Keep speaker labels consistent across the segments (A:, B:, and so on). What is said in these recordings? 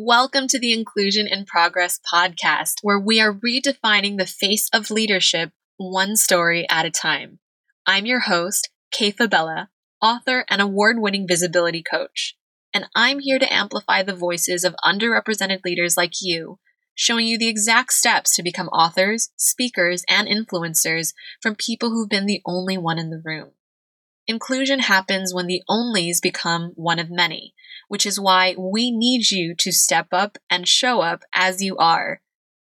A: Welcome to the Inclusion in Progress podcast, where we are redefining the face of leadership one story at a time. I'm your host, Kay Fabella, author and award winning visibility coach, and I'm here to amplify the voices of underrepresented leaders like you, showing you the exact steps to become authors, speakers, and influencers from people who've been the only one in the room. Inclusion happens when the onlys become one of many which is why we need you to step up and show up as you are.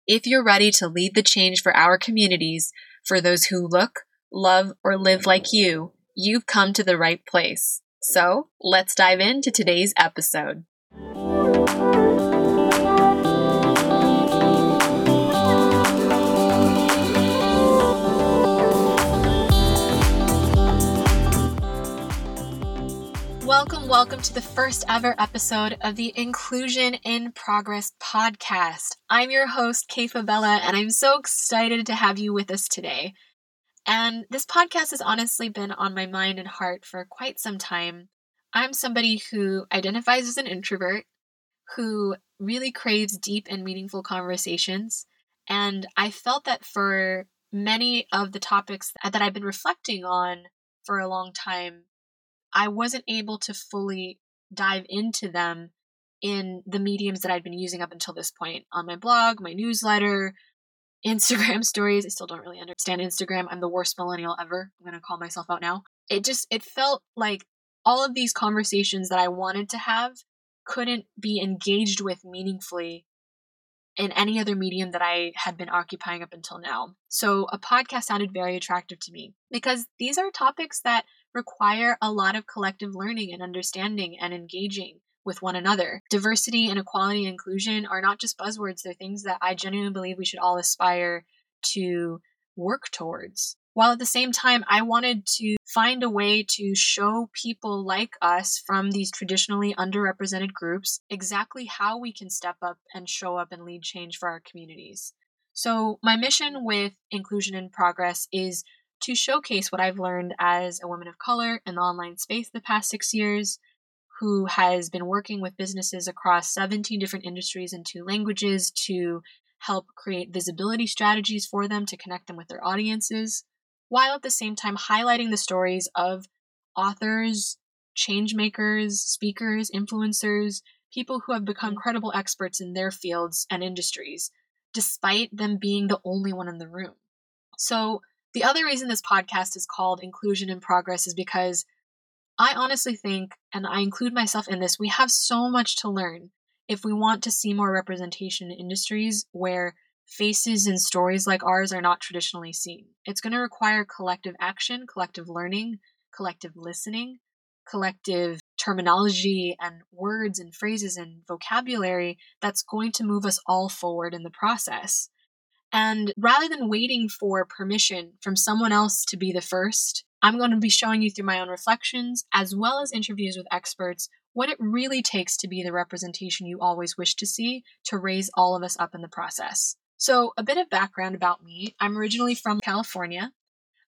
A: If you're ready to lead the change for our communities, for those who look, love, or live like you, you've come to the right place. So let's dive into today's episode. Welcome, welcome to the first ever episode of the Inclusion in Progress podcast. I'm your host, Kay Fabella, and I'm so excited to have you with us today. And this podcast has honestly been on my mind and heart for quite some time. I'm somebody who identifies as an introvert, who really craves deep and meaningful conversations. And I felt that for many of the topics that I've been reflecting on for a long time, I wasn't able to fully dive into them in the mediums that I'd been using up until this point on my blog, my newsletter, Instagram stories. I still don't really understand Instagram. I'm the worst millennial ever. I'm going to call myself out now. It just it felt like all of these conversations that I wanted to have couldn't be engaged with meaningfully in any other medium that I had been occupying up until now. So a podcast sounded very attractive to me because these are topics that require a lot of collective learning and understanding and engaging with one another. Diversity and equality and inclusion are not just buzzwords, they're things that I genuinely believe we should all aspire to work towards. While at the same time, I wanted to find a way to show people like us from these traditionally underrepresented groups exactly how we can step up and show up and lead change for our communities. So, my mission with Inclusion in Progress is to showcase what I've learned as a woman of color in the online space the past six years, who has been working with businesses across 17 different industries and two languages to help create visibility strategies for them to connect them with their audiences, while at the same time highlighting the stories of authors, change makers, speakers, influencers, people who have become mm-hmm. credible experts in their fields and industries, despite them being the only one in the room. So, the other reason this podcast is called Inclusion in Progress is because I honestly think, and I include myself in this, we have so much to learn if we want to see more representation in industries where faces and stories like ours are not traditionally seen. It's going to require collective action, collective learning, collective listening, collective terminology and words and phrases and vocabulary that's going to move us all forward in the process. And rather than waiting for permission from someone else to be the first, I'm going to be showing you through my own reflections, as well as interviews with experts, what it really takes to be the representation you always wish to see to raise all of us up in the process. So, a bit of background about me I'm originally from California.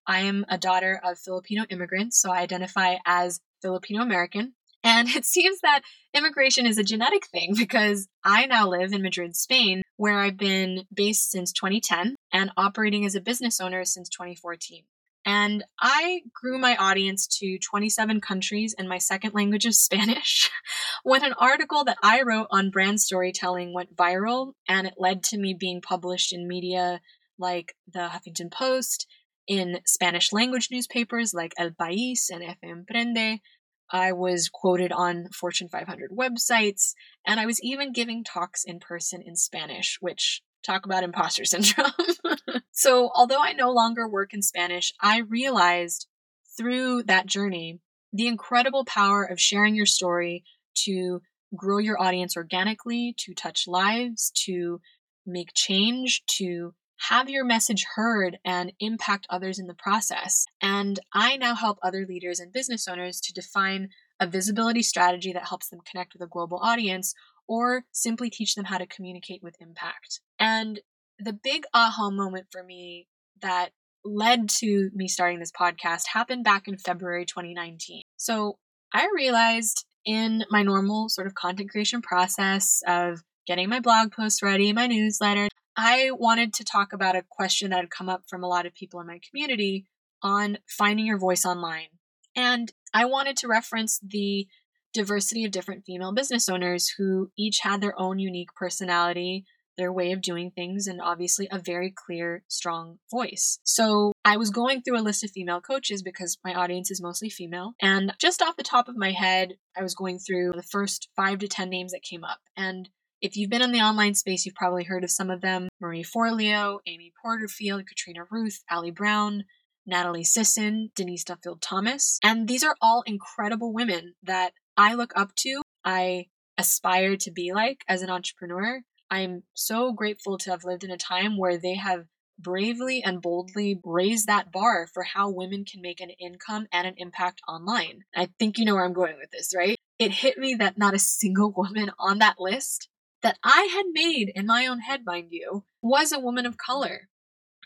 A: I am a daughter of Filipino immigrants, so I identify as Filipino American. And it seems that immigration is a genetic thing because I now live in Madrid, Spain, where I've been based since 2010 and operating as a business owner since 2014. And I grew my audience to 27 countries in my second language of Spanish when an article that I wrote on brand storytelling went viral, and it led to me being published in media like the Huffington Post, in Spanish language newspapers like El País and F Emprende, I was quoted on Fortune 500 websites, and I was even giving talks in person in Spanish, which talk about imposter syndrome. so, although I no longer work in Spanish, I realized through that journey the incredible power of sharing your story to grow your audience organically, to touch lives, to make change, to have your message heard and impact others in the process. And I now help other leaders and business owners to define a visibility strategy that helps them connect with a global audience or simply teach them how to communicate with impact. And the big aha moment for me that led to me starting this podcast happened back in February 2019. So I realized in my normal sort of content creation process of getting my blog posts ready, my newsletter, I wanted to talk about a question that had come up from a lot of people in my community on finding your voice online. And I wanted to reference the diversity of different female business owners who each had their own unique personality, their way of doing things, and obviously a very clear, strong voice. So I was going through a list of female coaches because my audience is mostly female. And just off the top of my head, I was going through the first five to 10 names that came up. And if you've been in the online space, you've probably heard of some of them Marie Forleo, Amy Porterfield, Katrina Ruth, Ali Brown, Natalie Sisson, Denise Duffield Thomas. And these are all incredible women that I look up to. I aspire to be like as an entrepreneur. I'm so grateful to have lived in a time where they have bravely and boldly raised that bar for how women can make an income and an impact online. I think you know where I'm going with this, right? It hit me that not a single woman on that list that I had made in my own head, mind you, was a woman of color.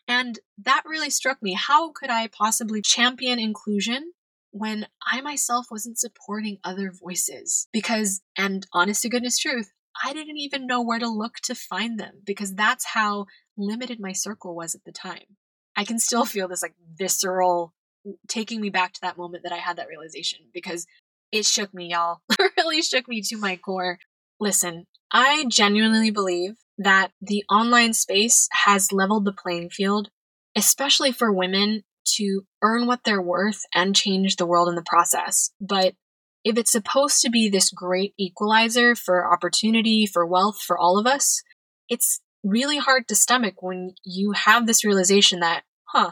A: And that really struck me. How could I possibly champion inclusion when I myself wasn't supporting other voices? Because, and honest to goodness truth, I didn't even know where to look to find them because that's how limited my circle was at the time. I can still feel this like visceral taking me back to that moment that I had that realization because it shook me, y'all. it really shook me to my core. Listen, I genuinely believe that the online space has leveled the playing field, especially for women to earn what they're worth and change the world in the process. But if it's supposed to be this great equalizer for opportunity, for wealth, for all of us, it's really hard to stomach when you have this realization that, huh,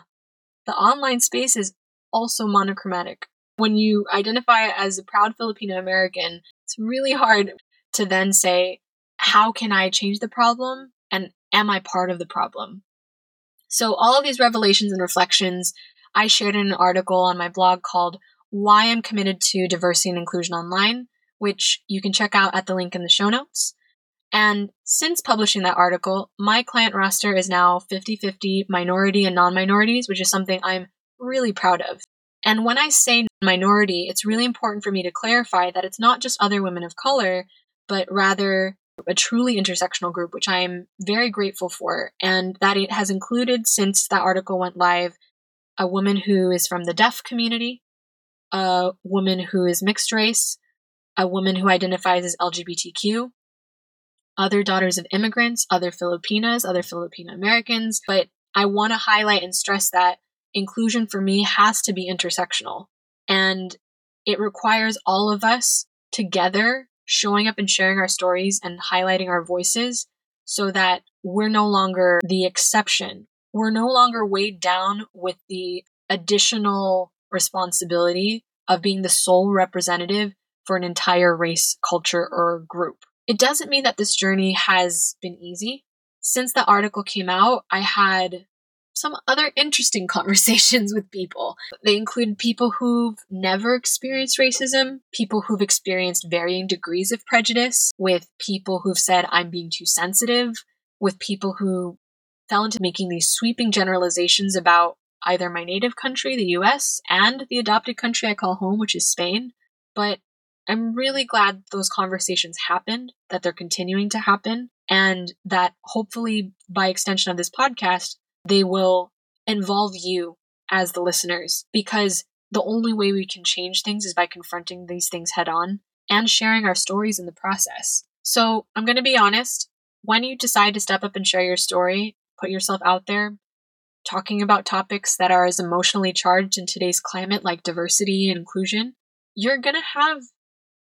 A: the online space is also monochromatic. When you identify as a proud Filipino American, it's really hard to then say, how can I change the problem? And am I part of the problem? So, all of these revelations and reflections I shared in an article on my blog called Why I'm Committed to Diversity and Inclusion Online, which you can check out at the link in the show notes. And since publishing that article, my client roster is now 50 50 minority and non minorities, which is something I'm really proud of. And when I say minority, it's really important for me to clarify that it's not just other women of color, but rather a truly intersectional group, which I am very grateful for, and that it has included since that article went live a woman who is from the deaf community, a woman who is mixed race, a woman who identifies as LGBTQ, other daughters of immigrants, other Filipinas, other Filipino Americans. But I want to highlight and stress that inclusion for me has to be intersectional. And it requires all of us together showing up and sharing our stories and highlighting our voices so that we're no longer the exception. We're no longer weighed down with the additional responsibility of being the sole representative for an entire race, culture, or group. It doesn't mean that this journey has been easy. Since the article came out, I had some other interesting conversations with people. They include people who've never experienced racism, people who've experienced varying degrees of prejudice, with people who've said, I'm being too sensitive, with people who fell into making these sweeping generalizations about either my native country, the US, and the adopted country I call home, which is Spain. But I'm really glad those conversations happened, that they're continuing to happen, and that hopefully by extension of this podcast, they will involve you as the listeners because the only way we can change things is by confronting these things head on and sharing our stories in the process. So, I'm going to be honest, when you decide to step up and share your story, put yourself out there, talking about topics that are as emotionally charged in today's climate like diversity and inclusion, you're going to have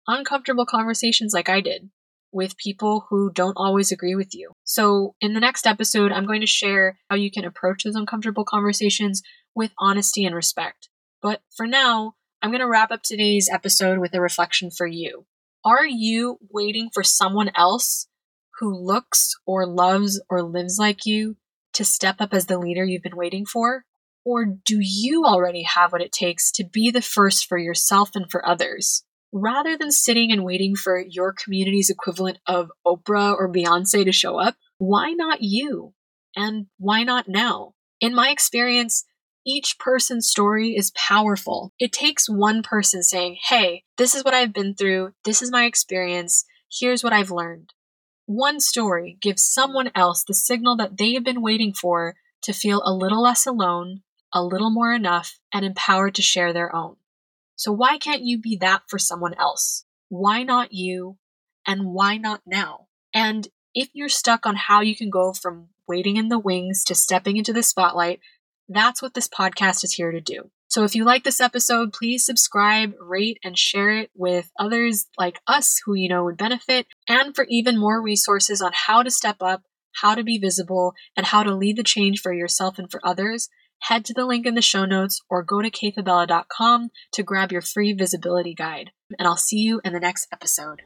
A: uncomfortable conversations like I did with people who don't always agree with you. So, in the next episode, I'm going to share how you can approach those uncomfortable conversations with honesty and respect. But for now, I'm going to wrap up today's episode with a reflection for you. Are you waiting for someone else who looks or loves or lives like you to step up as the leader you've been waiting for? Or do you already have what it takes to be the first for yourself and for others? Rather than sitting and waiting for your community's equivalent of Oprah or Beyonce to show up, why not you? And why not now? In my experience, each person's story is powerful. It takes one person saying, Hey, this is what I've been through. This is my experience. Here's what I've learned. one story gives someone else the signal that they have been waiting for to feel a little less alone, a little more enough, and empowered to share their own. So, why can't you be that for someone else? Why not you? And why not now? And if you're stuck on how you can go from waiting in the wings to stepping into the spotlight, that's what this podcast is here to do. So if you like this episode, please subscribe, rate, and share it with others like us who you know would benefit. And for even more resources on how to step up, how to be visible, and how to lead the change for yourself and for others, head to the link in the show notes or go to kayfabella.com to grab your free visibility guide. And I'll see you in the next episode.